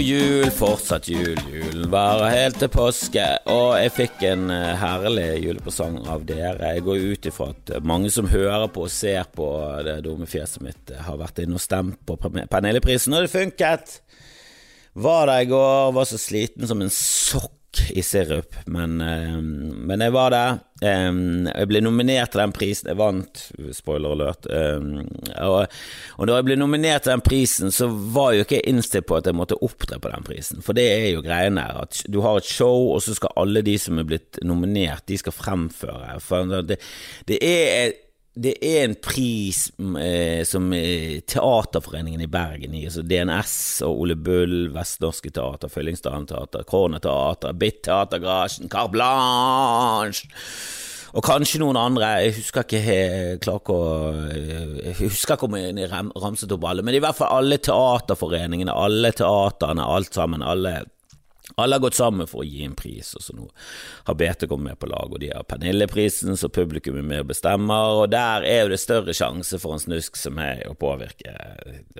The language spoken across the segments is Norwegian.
God jul, fortsatt jul. Julen varer helt til påske. Og jeg fikk en eh, herlig julepresang av dere. Jeg går ut ifra at mange som hører på og ser på det dumme fjeset mitt, har vært inne og stemt på Pernilleprisen, og det funket! Var der i går, var så sliten som en sokk i sirup, men, eh, men, jeg var der. Jeg ble nominert til den prisen. Jeg vant, spoiler alert. Og, og da jeg ble nominert til den prisen, så var jo ikke jeg innstilt på at jeg måtte opptre på den prisen, for det er jo greiene her. At du har et show, og så skal alle de som er blitt nominert, de skal fremføre. For det, det er det er en pris eh, som eh, Teaterforeningen i Bergen gir, altså DNS og Ole Bull, Vestnorske Teater, Fyllingsdalen Teater, Corner Teater, Bitt Teatergarasjen, Car Blanche og kanskje noen andre. Jeg husker ikke jeg å Jeg husker ikke om jeg ramset opp alle, men i hvert fall alle teaterforeningene, alle teaterne, alt sammen. alle alle har gått sammen for å gi en pris, og så nå har BT kommet med på lag, og de har Pernilleprisen, så publikum er med og bestemmer, og der er jo det større sjanse for en snusk som meg å påvirke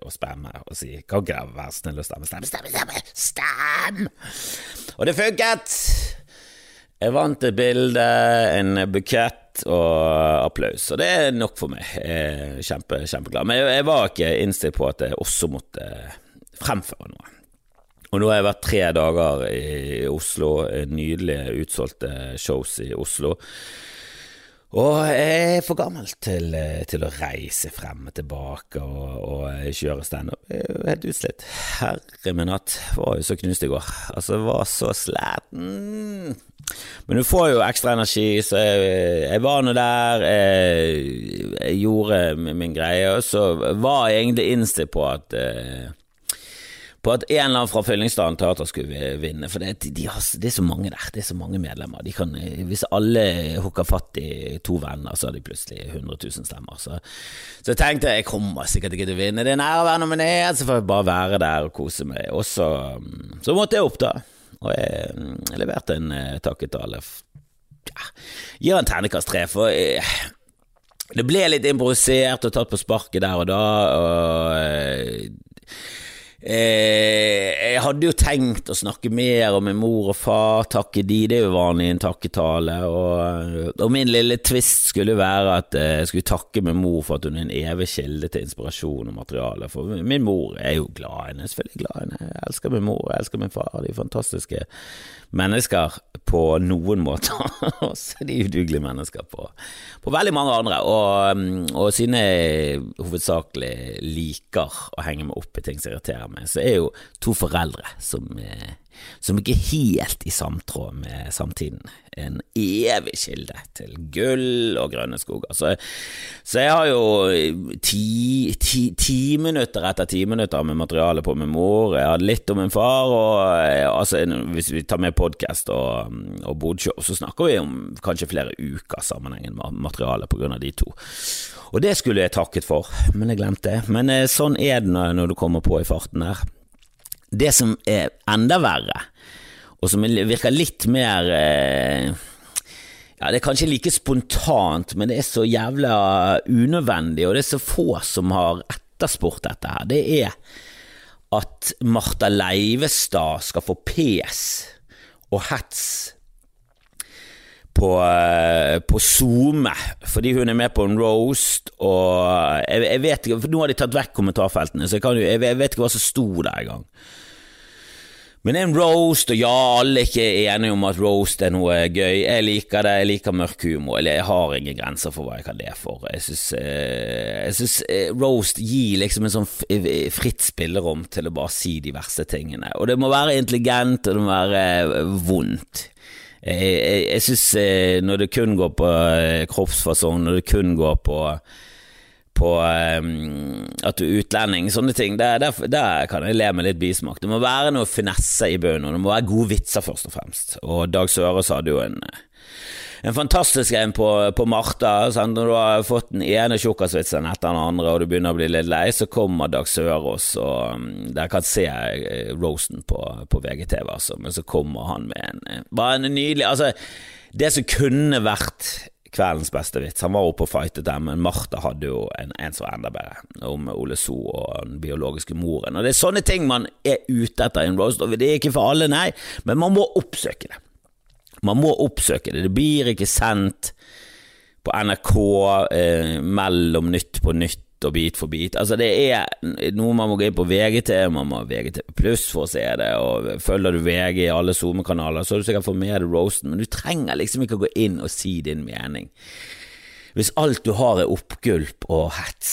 og spamme og si Kan ikke være snill og stemme, stemme, stemme, stemme, stem! Og det funket! Jeg vant et bilde, en bukett og applaus, og det er nok for meg. Jeg er kjempe, kjempeglad. Men jeg var ikke innstilt på at jeg også måtte fremføre noe. Og nå har jeg vært tre dager i Oslo, nydelige utsolgte shows i Oslo. Og jeg er for gammel til, til å reise frem og tilbake og, og kjøre standup. Helt utslitt. Herre min hatt, var jo så knust i går. Altså, jeg var så sliten. Men du får jo ekstra energi, så jeg, jeg var nå der. Jeg, jeg, gjorde min greie, og så var jeg egentlig innstilt på at eh, på at en eller annen fra Fyllingsdalen teater skulle vinne, for det, de har, det, er så mange der, det er så mange medlemmer. Kan, hvis alle hooker fatt i to venner, så har de plutselig 100 000 stemmer. Så, så jeg tenkte jeg kommer sikkert ikke til å vinne, det er nære å være nominert, så får jeg bare være der og kose meg. Og så, så måtte jeg opp, da. Og jeg, jeg leverte en uh, takketale. Ja, gir en ternekast tre, for jeg, det ble litt improvisert og tatt på sparket der og da. og uh, Eh, jeg hadde jo tenkt å snakke mer om min mor og far, takke de, det er jo vanlig i en takketale. Og, og, min lille twist skulle være at eh, jeg skulle takke min mor for at hun er en evig kilde til inspirasjon og materiale. For min mor er jo glad i henne, selvfølgelig glad i henne. Jeg elsker min mor, jeg elsker min far, de er fantastiske mennesker på noen måter. Og så er de udugelige mennesker på, på veldig mange andre. Og, og siden jeg hovedsakelig liker å henge meg opp i ting som irriterer meg, så er jo to foreldre som eh, som ikke er helt i samtråd med samtiden. En evig kilde til gull og grønne skoger. Så, så jeg har jo ti, ti, ti, minutter etter ti minutter med materiale på min mor. Jeg har litt om min far, og altså, hvis vi tar med podkast og, og bodshow, så snakker vi om kanskje flere uker sammenhengen med materialet på grunn av de to. Og det skulle jeg takket for, men jeg glemte det. Men eh, sånn er det når du kommer på i farten der. Det som er enda verre, og som virker litt mer eh, ja, Det er kanskje like spontant, men det er så jævla unødvendig, og det er så få som har etterspurt dette her. Det er at Martha Leivestad skal få pes og hets på, eh, på SoMe fordi hun er med på en roast, og jeg, jeg vet ikke for Nå har de tatt vekk kommentarfeltene, så jeg, kan, jeg, jeg vet ikke hva som sto der engang. Men det er en roast, og ja, alle er ikke enige om at roast er noe gøy. Jeg liker det, jeg liker mørk humor. Eller jeg har ingen grenser for hva jeg kan le for. Jeg syns, eh, eh, roast gir liksom en sånn fritt spillerom til å bare si de verste tingene. Og det må være intelligent, og det må være vondt. Jeg, jeg, jeg syns eh, når det kun går på eh, kroppsfasong, når det kun går på på um, at du er utlending, sånne ting, der, der, der, kan jeg le med litt bismak. Det må være noe finesse i bunnen, og det må være gode vitser, først og fremst. Og Dag Sørås hadde jo en en fantastisk en på, på Martha. Sant? Når du har fått den ene tjukkasvitsen etter den andre, og du begynner å bli litt lei, så kommer Dag Sørås, og um, dere kan se Rosen roasten på, på VGTV, altså. Men så kommer han med en Bare en nydelig Altså, det som kunne vært kveldens beste vits. Han var oppe og fightet dem, men Martha hadde jo en, en som var enda bedre, om Ole So og den biologiske moren. Og Det er sånne ting man er ute etter i en roast. Det er ikke for alle, nei, men man må oppsøke det. Man må oppsøke det. Det blir ikke sendt på NRK eh, mellom Nytt på Nytt og Bit for bit. Altså Det er noe man må gå inn på VGT, man må ha VGTV pluss for å se det, og følger du VG i alle SoMe-kanaler, så har du sikkert fått med deg roasten, men du trenger liksom ikke å gå inn og si din mening. Hvis alt du har er oppgulp og hets,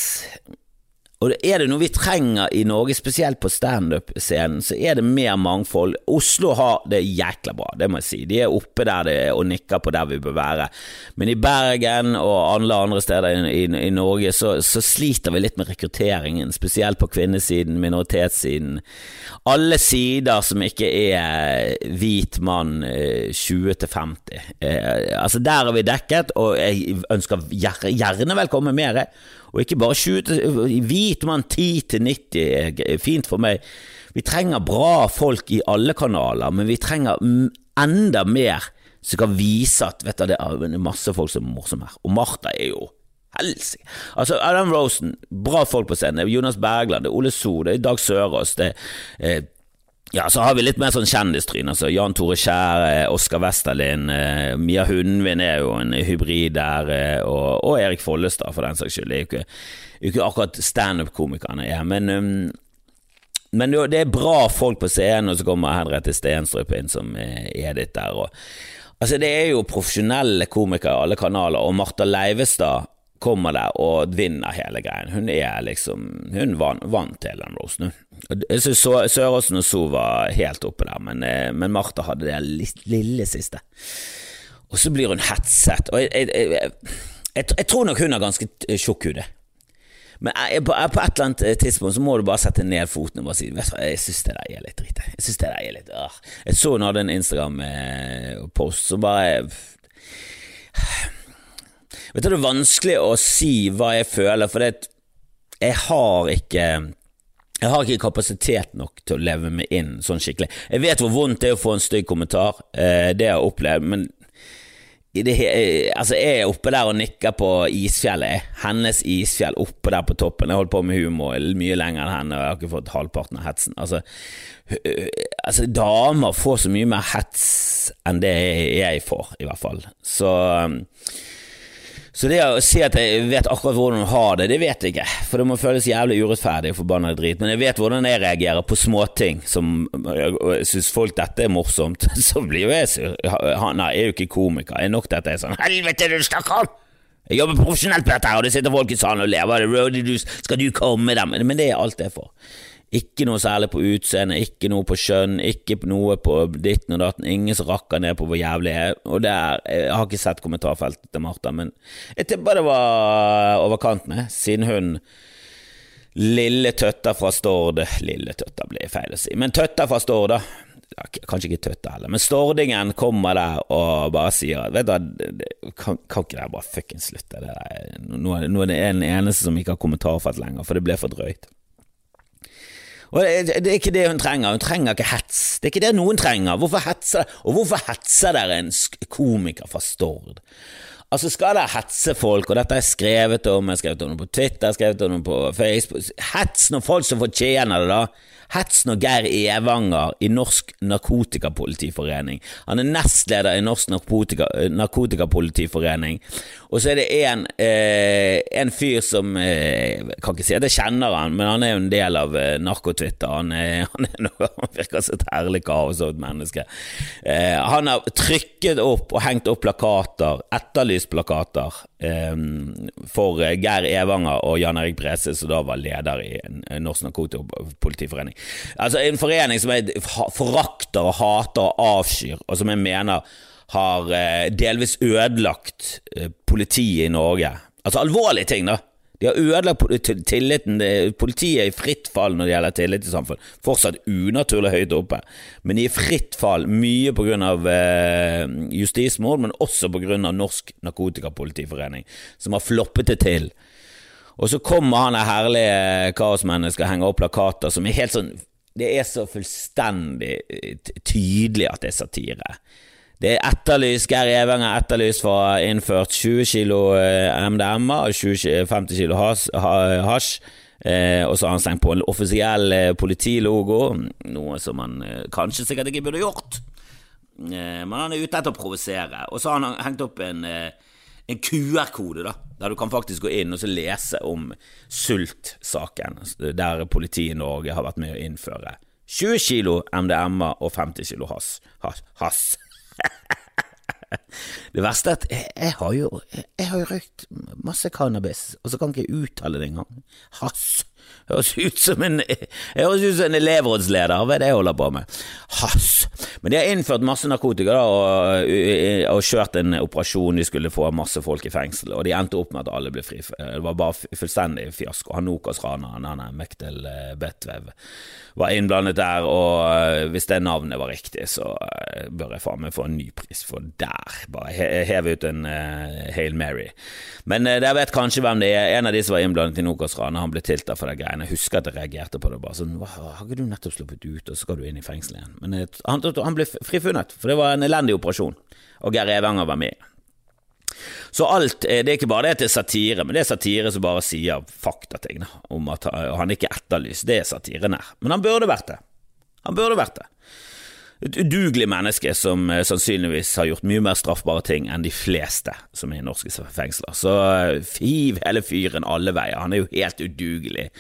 og er det noe vi trenger i Norge, spesielt på standup-scenen, så er det mer mangfold. Oslo har det jækla bra, det må jeg si. De er oppe der det er og nikker på der vi bør være. Men i Bergen og alle andre steder i, i, i Norge så, så, sliter vi litt med rekrutteringen, spesielt på kvinnesiden, minoritetssiden. Alle sider som ikke er hvit mann 20 til 50. Eh, altså, der er vi dekket, og jeg ønsker gjerne velkommen mer. Og ikke bare 20 Hvit mann 10 til 90 er fint for meg. Vi trenger bra folk i alle kanaler, men vi trenger enda mer som kan vise at vet du, det er masse folk som er morsomme her. Og Martha er jo helsike. Altså, Adam Rosen, bra folk på scenen. Jonas Bergland, det er Ole So, det er Dag Sørås, det er ja, så har vi litt mer sånn kjendistryn. Altså Jan Tore Skjær, Oskar Westerlin, eh, Mia Hundvin er jo en hybrid der, eh, og, og, Erik Follestad, for den saks skyld. Det er jo ikke, ikke akkurat standup-komikerne er, men, um, men det er bra folk på scenen, og så kommer Henriette Stenstrup inn som er ditt der. Og, altså Det er jo profesjonelle komikere i alle kanaler, og Martha Leivestad kommer der og vinner hele greien. Hun er liksom Hun vant, vant hele den roasten, Jeg syns Søråsen og So var helt oppe der, men, eh, men Martha hadde det lille siste. Og så blir hun hetset. Og jeg, jeg, jeg, jeg tror nok hun har ganske tjukk hud. Men på, på, et eller annet tidspunkt så må du bare sette ned foten og bare si Vet du, jeg syns det der er litt dritt. Jeg synes det der er litt øh. Jeg så hun hadde en Instagram-post eh, som bare Vet du, Det er vanskelig å si hva jeg føler, for det, jeg har ikke jeg har ikke kapasitet nok til å leve meg inn sånn skikkelig. Jeg vet hvor vondt det er å få en stygg kommentar, eh, det har jeg opplevd, men det, altså jeg er oppe der og nikker på isfjellet, hennes isfjell, oppe der på toppen. Jeg holdt på med humor mye lenger enn henne, og jeg har ikke fått halvparten av hetsen. Altså, altså damer får så mye mer hets enn det jeg får, i hvert fall. Så så det å si at jeg vet akkurat hvordan hun har det, det vet jeg ikke. For det må føles jævlig urettferdig og forbanna drit. Men jeg vet hvordan jeg reagerer på småting som Syns folk dette er morsomt, så blir jo jeg sur. Han er jo ikke komiker. Er nok dette er sånn Helvete, du stakkar! Jeg jobber profesjonelt på dette, her, og det sitter folk i salen og lever. Er det, skal du komme med dem? Men det er alt jeg får. Ikke noe særlig på utseende, ikke noe på kjønn, ikke noe på ditten og datten. Ingen som rakker ned på hvor jævlig jeg er. Og det er, Jeg har ikke sett kommentarfeltet til Martha, men jeg tipper det var over kanten, siden hun Lille Tøtta fra Stord Lille Tøtta blir feil å si, men Tøtta fra Stord, da. Kanskje ikke Tøtta heller, men Stordingen kommer der og bare sier Vet du, kan, kan ikke dere bare fuckings slutte? Det der. Nå, nå er det en eneste som ikke har kommentarfelt lenger, for det ble for drøyt. Og det, det, er ikke det hun trenger. Hun trenger ikke hets. Det er ikke det noen trenger. Hvorfor hetser, og hvorfor hetser dere en komiker fra Stord? Altså Skal dere hetse folk, og dette har jeg skrevet om, jeg har skrevet om det på Twitter, jeg har skrevet om det på Facebook Hets når folk som fortjener det, da. Hets og Geir Evanger i Norsk Narkotikapolitiforening Han er nestleder i Norsk Narkotika, Narkotikapolitiforening. Og så er det en, eh, en fyr som eh, Kan ikke si at jeg kjenner han, men han er jo en del av eh, Narkotwitter. Han, han, han virker som et herlig kaos og et menneske. Eh, han har trykket opp og hengt opp plakater, etterlyst plakater, eh, for Geir Evanger og Jan Erik Brese, som da var leder i Norsk Narkotikapolitiforening. Altså En forening som jeg forakter og hater og avskyr, og som jeg mener har eh, delvis ødelagt eh, politiet i Norge. Altså alvorlige ting, da. De har ødelagt tilliten. Politiet er i fritt fall når det gjelder tillit i samfunnet. Fortsatt unaturlig høyt oppe, men de er i fritt fall mye av eh, justismord, men også av Norsk Narkotikapolitiforening, som har floppet det til. Og så kommer han der herlige kaosmennesket og henger opp plakater som er helt sånn Det er så fullstendig tydelig at det er satire. Det er etterlyst, Geir har etterlyst for å ha innført 20 kilo MDMA og 50 kilo hasj. Eh, og så har han stengt på en offisiell eh, politilogo, noe som han eh, kanskje sikkert ikke burde gjort. Eh, men han er ute etter å provosere. Og så har han hengt opp en, eh, en QR-kode, da, der du kan faktisk gå inn og lese om sultsaken, der politiet i Norge har vært med å innføre 20 kilo MDMA og 50 kilo hass. hass. Det verste er at jeg har jo Jeg har jo røykt masse cannabis, og så kan ikke jeg uttale det engang. Hass. Høres ut som en høres ut som en elevrådsleder, hva er det jeg holder på med? Hass. Men de har innført masse narkotika da, og, og, kjørt en operasjon, de skulle få masse folk i fengsel, og de endte opp med at alle ble fri. Det var bare fullstendig fiasko. Hanokas-raneren, han er Mektel eh, Betvev, var innblandet der, og eh, hvis det navnet var riktig, så eh, bør jeg faen meg få en ny pris for der. Bare heve ut en uh, Hail Mary. Men uh, dere vet kanskje hvem det er. En av de som var innblandet i Nokas-ranet, han ble tiltalt for det greiene. Jeg husker at jeg reagerte på det. bare sånn, Har ikke du nettopp sluppet ut, og så skal du inn i fengsel igjen? Men han, han, ble frifunnet, for det var en elendig operasjon, og Geir Evanger var med. Så alt, eh, det er ikke bare det til satire, men det er satire som bare sier faktating om at han ikke er etterlyst. Det er satiren her. Men han burde vært det. Han burde vært det. Et udugelig menneske som eh, sannsynligvis har gjort mye mer straffbare ting enn de fleste som er i norske fengsler. Så fiv hele fyren alle veier. Han er jo helt udugelig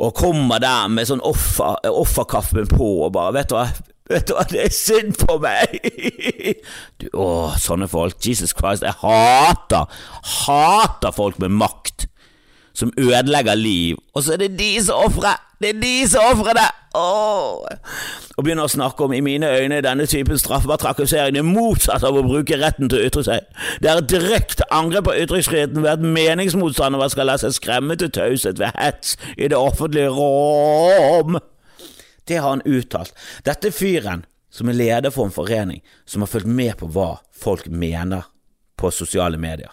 og kommer der med sånn offer, offerkaffen på og bare Vet du hva, vet du hva, det er synd på meg! Du, å, sånne folk. Jesus Christ, jeg hater, hater folk med makt som ødelegger liv, og så er det de som ofrer! Det er de som ofrer det! Åh. Og begynner å snakke om i mine øyne denne typen straffbar trakassering er motsatt av å bruke retten til å ytre seg. Det er et direkte angrep på ytringsfriheten ved at meningsmotstandere skal la seg skremme til taushet ved hets i det offentlige rom. Det har han uttalt. Dette fyren som er leder for en forening som har fulgt med på hva folk mener på sosiale medier.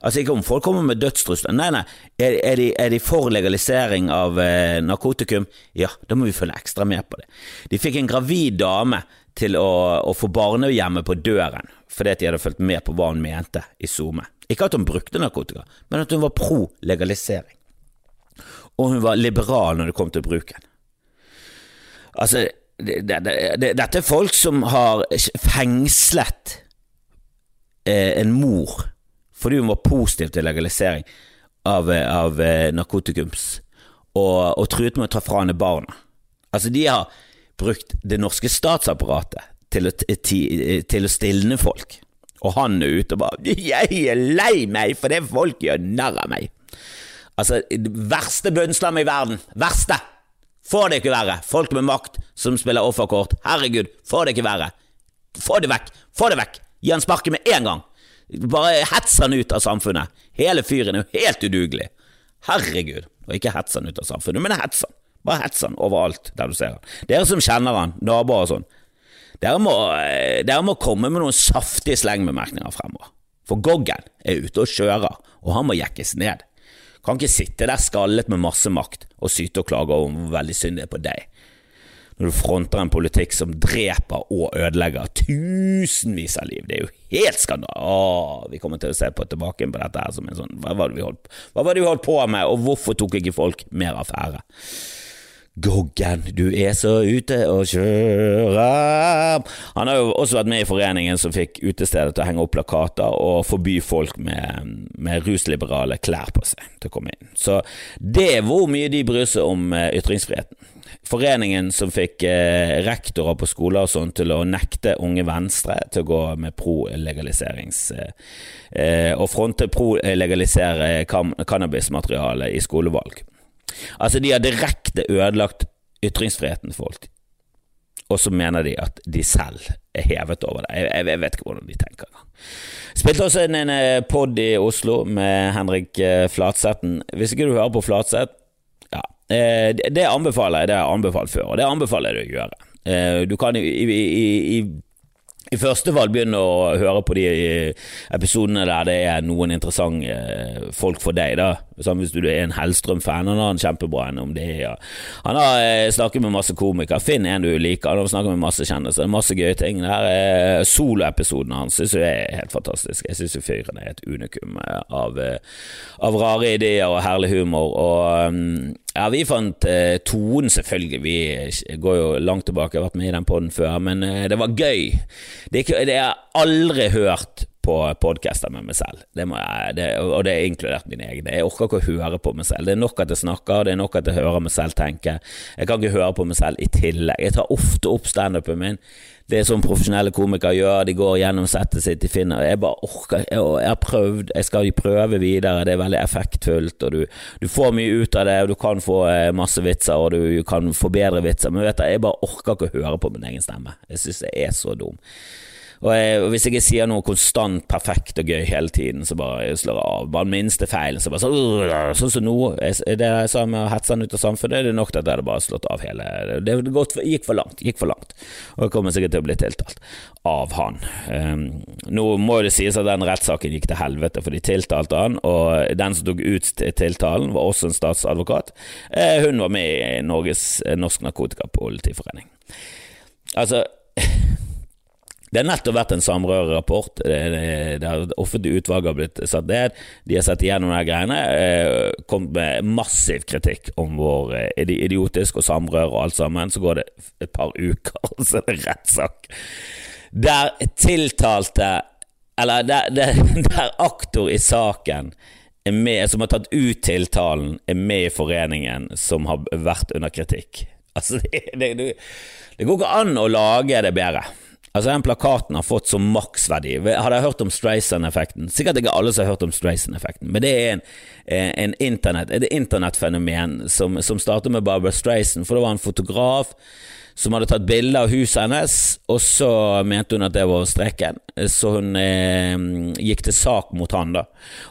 Altså ikke om folk kommer med dødstrusler, nei, nei, er, er, de, er, de, for legalisering av eh, narkotikum? Ja, da må vi følge ekstra med på det. De fikk en gravid dame til å, å få barnehjemmet på døren fordi de hadde fulgt med på hva hun mente i SoMe. Ikke at hun brukte narkotika, men at hun var pro legalisering. Og hun var liberal når det kom til bruken. Altså, det, det, det, dette er folk som har fengslet eh, en mor fordi hun var positiv til legalisering av, av eh, narkotikums, og, og, truet med å ta fra henne barna. Altså, de har brukt det norske statsapparatet til å, til, til å stilne folk, og han er ute og bare 'Jeg er lei meg fordi folk gjør narr av meg'. Altså, verste bønnslam i verden. Verste! Får det ikke være. Folk med makt som spiller offerkort. Herregud, får det ikke være. Få det vekk! Få det vekk! Gi han sparket med en gang! Bare hets han ut av samfunnet. Hele fyren er jo helt udugelig. Herregud. Og ikke hets han ut av samfunnet, men hets han. Bare hets han overalt der du ser han. Dere som kjenner han, naboer og sånn, dere må, eh, dere må komme med noen saftige slengbemerkninger fremover. For Goggen er ute og kjører, og han må jekkes ned. Kan ikke sitte der skallet med masse makt og syte og klage over hvor veldig synd det er på deg når du fronter en politikk som dreper og ødelegger tusenvis av liv. Det er jo helt skandale. Vi kommer til å se på tilbake på dette her som en sånn Hva var det vi holdt, hva var det vi holdt på med, og hvorfor tok ikke folk mer affære? Goggen, du er så ute og kjører Han har jo også vært med i foreningen som fikk utestedet til å henge opp plakater og forby folk med, med rusliberale klær på seg til å komme inn. Så det er hvor mye de bryr seg om eh, ytringsfriheten foreningen som fikk eh, rektorer på skoler og sånn til å nekte Unge Venstre til å gå med pro-legaliserings eh, eh og fronte pro-legalisere cannabismateriale i skolevalg. Altså, de har direkte ødelagt ytringsfriheten for folk, og så mener de at de selv er hevet over det. Jeg, jeg vet ikke hvordan de tenker engang. Spilte også en, en eh, pod i Oslo med Henrik eh, Flatsetten. Hvis ikke du hører på Flatseth, ja. det anbefaler jeg, det har jeg anbefalt før, og det anbefaler jeg deg å gjøre. Eh, du kan i, i, i, i første fall begynne å høre på de episodene der det er noen interessante folk for deg, da. Sånn, hvis du er en Hellstrøm-fan, han har en kjempebra en om det. Ja. Han har eh, snakket med masse komikere. Finn en du liker. Han har snakket med masse kjendiser. Masse gøye ting. Eh, Soloepisoden hans syns jeg er helt fantastisk. Jeg syns fyren er et unikum eh, av, eh, av, rare ideer og herlig humor. Og um, ja, vi fant eh, tonen, selvfølgelig. Vi går jo langt tilbake, jeg har vært med i den poden før, men eh, det var gøy. Det, det har jeg aldri hørt på podcaster med meg selv, det jeg, det, og det er inkludert mine egne. Jeg orker ikke å høre på meg selv. Det er nok at jeg snakker, det er nok at jeg hører meg selv tenke. Jeg kan ikke høre på meg selv i tillegg. Jeg tar ofte opp standupen min det sånn profesjonelle komikere gjør, de går gjennom settet sitt, de finner Jeg bare orker Jeg, jeg har prøvd, jeg skal prøve videre, det er veldig effektfullt, og du, du, får mye ut av det, og du kan få eh, masse vitser, og du kan få bedre vitser, men vet du, jeg bare orker ikke å høre på min egen stemme. Jeg synes jeg er så dum. Og, jeg, og, Hvis jeg ikke sier noe konstant perfekt og gøy hele tiden, så bare jeg slår av. Bare den minste feilen, så bare så, sånn som nå. Det jeg sa med å hetse han ut av samfunnet, det er nok at jeg hadde bare slått av hele Det, det gikk for langt. Gikk for langt. Og jeg kommer sikkert til å bli tiltalt av han. Um, nå må det sies at den rettssaken gikk til helvete, for de tiltalte han, og den som tok ut tiltalen, var også en statsadvokat. Uh, hun var med i Norges Norsk Narkotikapolitiforening. Altså det har nettopp vært en samrørerapport. Det, det, det offentlige utvalget har blitt satt ned. De har sett igjennom de greiene. Eh, kommet med massiv kritikk om hvor eh, idiotisk og samrøre og alt sammen. Så går det et par uker, og så er det rettssak. Der tiltalte Eller der, der, der aktor i saken med, som har tatt ut tiltalen, er med i foreningen som har vært under kritikk. Altså, det, det, det går ikke an å lage det bedre. Altså Den plakaten har fått som maksverdi. Hadde jeg hørt om Strayson-effekten? Sikkert ikke alle som har hørt om Strayson-effekten, men det er en, eh, en internet, et internettfenomen som, som startet med Barbara Strayson, for det var en fotograf som hadde tatt bilde av huset hennes, og så mente hun at det var streken, så hun eh, gikk til sak mot han. da.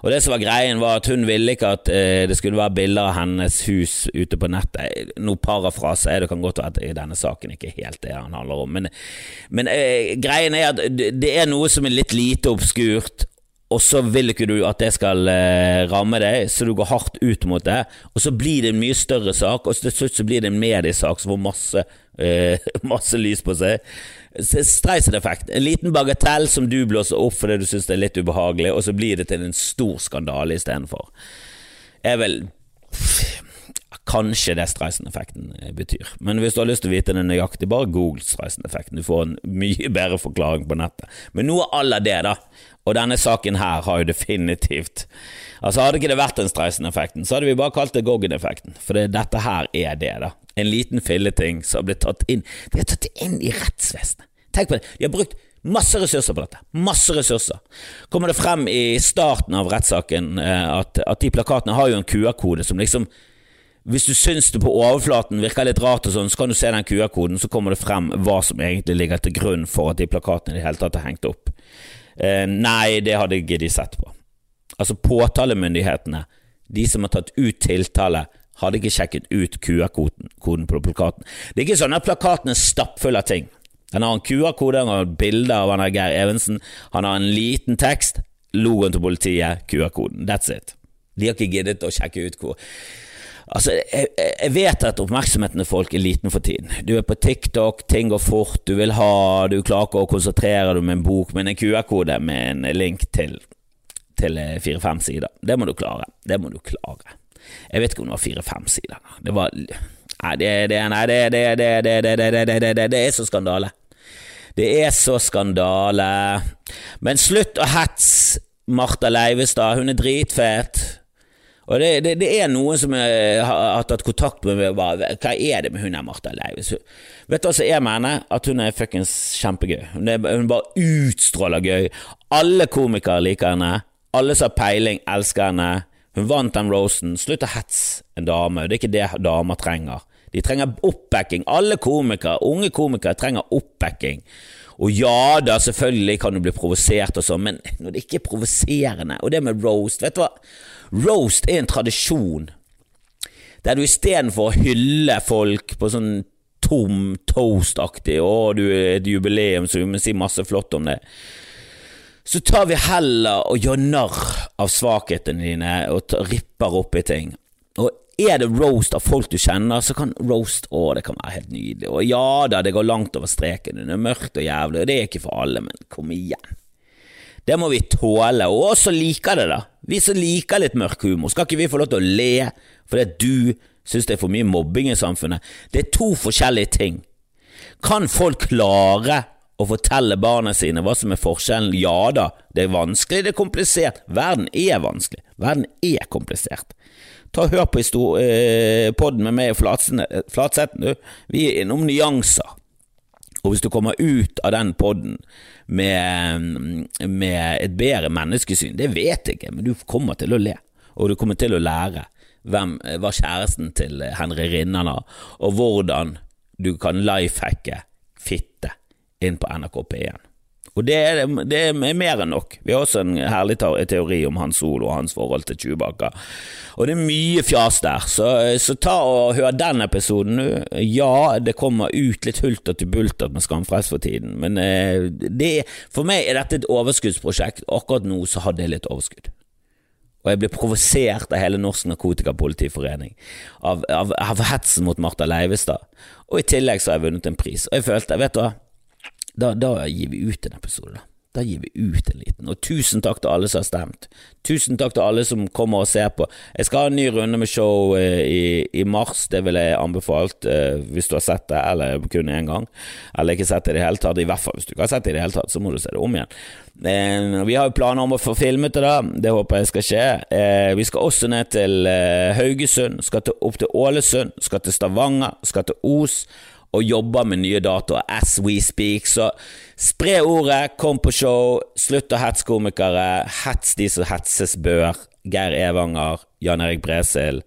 Og Det som var greien, var at hun ville ikke at eh, det skulle være bilder av hennes hus ute på nettet. Noe parafrase er det kan godt være at denne saken ikke helt det han handler om, men, men eh, greien er at det er noe som er litt lite obskurt, og så vil ikke du at det skal eh, ramme deg, så du går hardt ut mot det. Og så blir det en mye større sak, og til slutt så blir det en mediesak som får masse, eh, masse lys på seg. Streisand-effekt. En liten bagatell som du blåser opp fordi du syns det er litt ubehagelig, og så blir det til en stor skandale istedenfor. Er vel Kanskje det Streisand-effekten eh, betyr. Men hvis du har lyst til å vite det nøyaktig, bare google Streisand-effekten. Du får en mye bedre forklaring på nettet. Men noe à la det, da. Og denne saken her har jo definitivt Altså Hadde ikke det vært den Streisand-effekten, så hadde vi bare kalt det Goggen-effekten. For det, dette her er det, da. En liten filleting som har blitt tatt inn De har tatt inn i rettsvesenet. Tenk på det. De har brukt masse ressurser på dette. Masse ressurser. Kommer det frem i starten av rettssaken eh, at, at de plakatene har jo en QR-kode som liksom hvis du syns det på overflaten virker litt rart, og sånn, så kan du se den QR-koden, så kommer det frem hva som egentlig ligger til grunn for at de plakatene i det hele tatt er hengt opp. Eh, nei, det hadde ikke de sett på. Altså Påtalemyndighetene, de som har tatt ut tiltale, hadde ikke sjekket ut QR-koden på plakaten. Det er ikke sånn at plakaten er stappfull av ting. Den har en QR-kode, han har bilder av han Geir Evensen, han har en liten tekst, logoen til politiet, QR-koden. That's it. De har ikke giddet å sjekke ut hvor Altså, jeg, jeg, vet at oppmerksomheten til folk er liten for tiden. Du er på TikTok, ting går fort, du vil ha Du klarer ikke å konsentrere deg med en bok, men en QR-kode med en link til, til fire-fem sider. Det må du klare. Det må du klare. Jeg vet ikke om det var fire-fem sider. Det var Nei, det, det, nei, det, det, det, det, det, det, det, det, det er så skandale. Det er så skandale. Men slutt å hetse Martha Leivestad. Hun er dritfet. Og det, det, det, er noen som jeg har, har tatt kontakt med meg bare, Hva er det med hun der Martha Leives? Vet du hva jeg mener? At hun er fuckings kjempegøy. Hun, er, hun bare utstråler gøy. Alle komikere liker henne. Alle som har peiling, elsker henne. Hun vant den roasten. Slutt å hetse en dame. Det er ikke det damer trenger. De trenger oppbacking. Alle komikere, unge komikere trenger oppbacking. Og ja da, selvfølgelig kan du bli provosert og sånn, men når det ikke er provoserende Og det med roast, vet du hva? Roast er en tradisjon der du istedenfor å hylle folk på sånn tom toast-aktig 'Å, du er et jubileum, så vi må si masse flott om det', så tar vi heller og gjør narr av svakhetene dine og ripper opp i ting. Og er det roast av folk du kjenner, så kan roast Å, det kan være helt nydelig. Og ja da, det går langt over streken, det er mørkt og jævlig, og det er ikke for alle, men kom igjen. Det må vi tåle, og så liker det, da. Vi som liker litt mørk humor, skal ikke vi få lov til å le fordi du syns det er for mye mobbing i samfunnet? Det er to forskjellige ting. Kan folk klare å fortelle barna sine hva som er forskjellen? Ja da, det er vanskelig, det er komplisert. Verden er vanskelig. Verden er komplisert. Ta og Hør på eh, podden med meg og Flatsetten. Vi er innom nyanser. Og hvis du kommer ut av den podden med, med, et bedre menneskesyn, det vet jeg ikke, men du kommer til å le, og du kommer til å lære hvem var kjæresten til Henry Rinnan og hvordan du kan lifehacke fitte inn på NRK P1. Og det er, det er, mer enn nok. Vi har også en herlig teori om Hans Solo og hans forhold til Chewbacca. Og det er mye fjas der, så, så ta og hør den episoden nå. Ja, det kommer ut litt hulter til bulter med Skamfrelst for tiden, men eh, det, for meg er dette et overskuddsprosjekt. Akkurat nå så hadde jeg litt overskudd. Og jeg ble provosert av hele Norsk Narkotikapolitiforening, av, av, av hetsen mot Martha Leivestad. Og i tillegg så har jeg vunnet en pris. Og jeg følte, vet du hva da, da gir vi ut en episode, da. Da gir vi ut en liten. Og tusen takk til alle som har stemt. Tusen takk til alle som kommer og ser på. Jeg skal ha en ny runde med show eh, i, i, mars, det vil jeg anbefalt eh, hvis du har sett det, eller kun én gang. Eller ikke sett det i det hele tatt. I hvert fall hvis du ikke har sett det i det hele tatt, så må du se det om igjen. Eh, vi har jo planer om å få filmet det, da. Det håper jeg skal skje. Vi skal også ned til Haugesund, skal til, opp til Ålesund, skal til Stavanger, skal til Os og jobber med nye datoer as we speak. Så spre ordet, kom på show, slutt å hetse komikere, hets de som hetses bør. Geir Evanger, Jan Erik Bresil,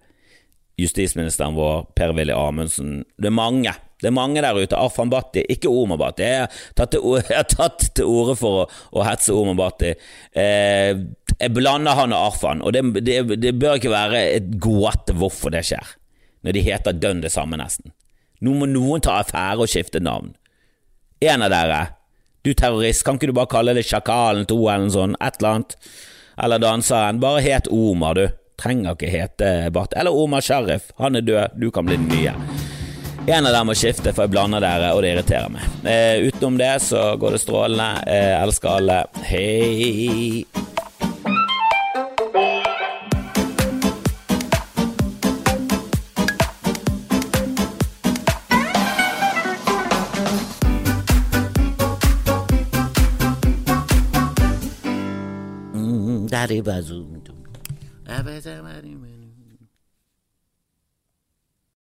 justisministeren vår, Per-Willy Amundsen. Det er mange. Det er mange der ute. Arfan Bhatti, ikke Omar Bhatti. Jeg har tatt til orde for å, å hetse Omar Bhatti. Eh, jeg blander han og Arfan, og det, det, det bør ikke være et gåte hvorfor det skjer, når de heter dønn det samme, nesten. Nå må noen ta affære og skifte navn. En av dere, du terrorist, kan ikke du bare kalle det Sjakalen 2 eller noe sånt, et eller annet? Eller danseren, bare het Omar, du. Trenger ikke hete Bart. Eller Omar Sheriff, han er død, du kan bli den nye. En av dem må skifte, for jeg blander dere, og det irriterer meg. Eh, utenom det så går det strålende. Eh, elsker alle. Hei. دریب می‌دونم اون می‌دونم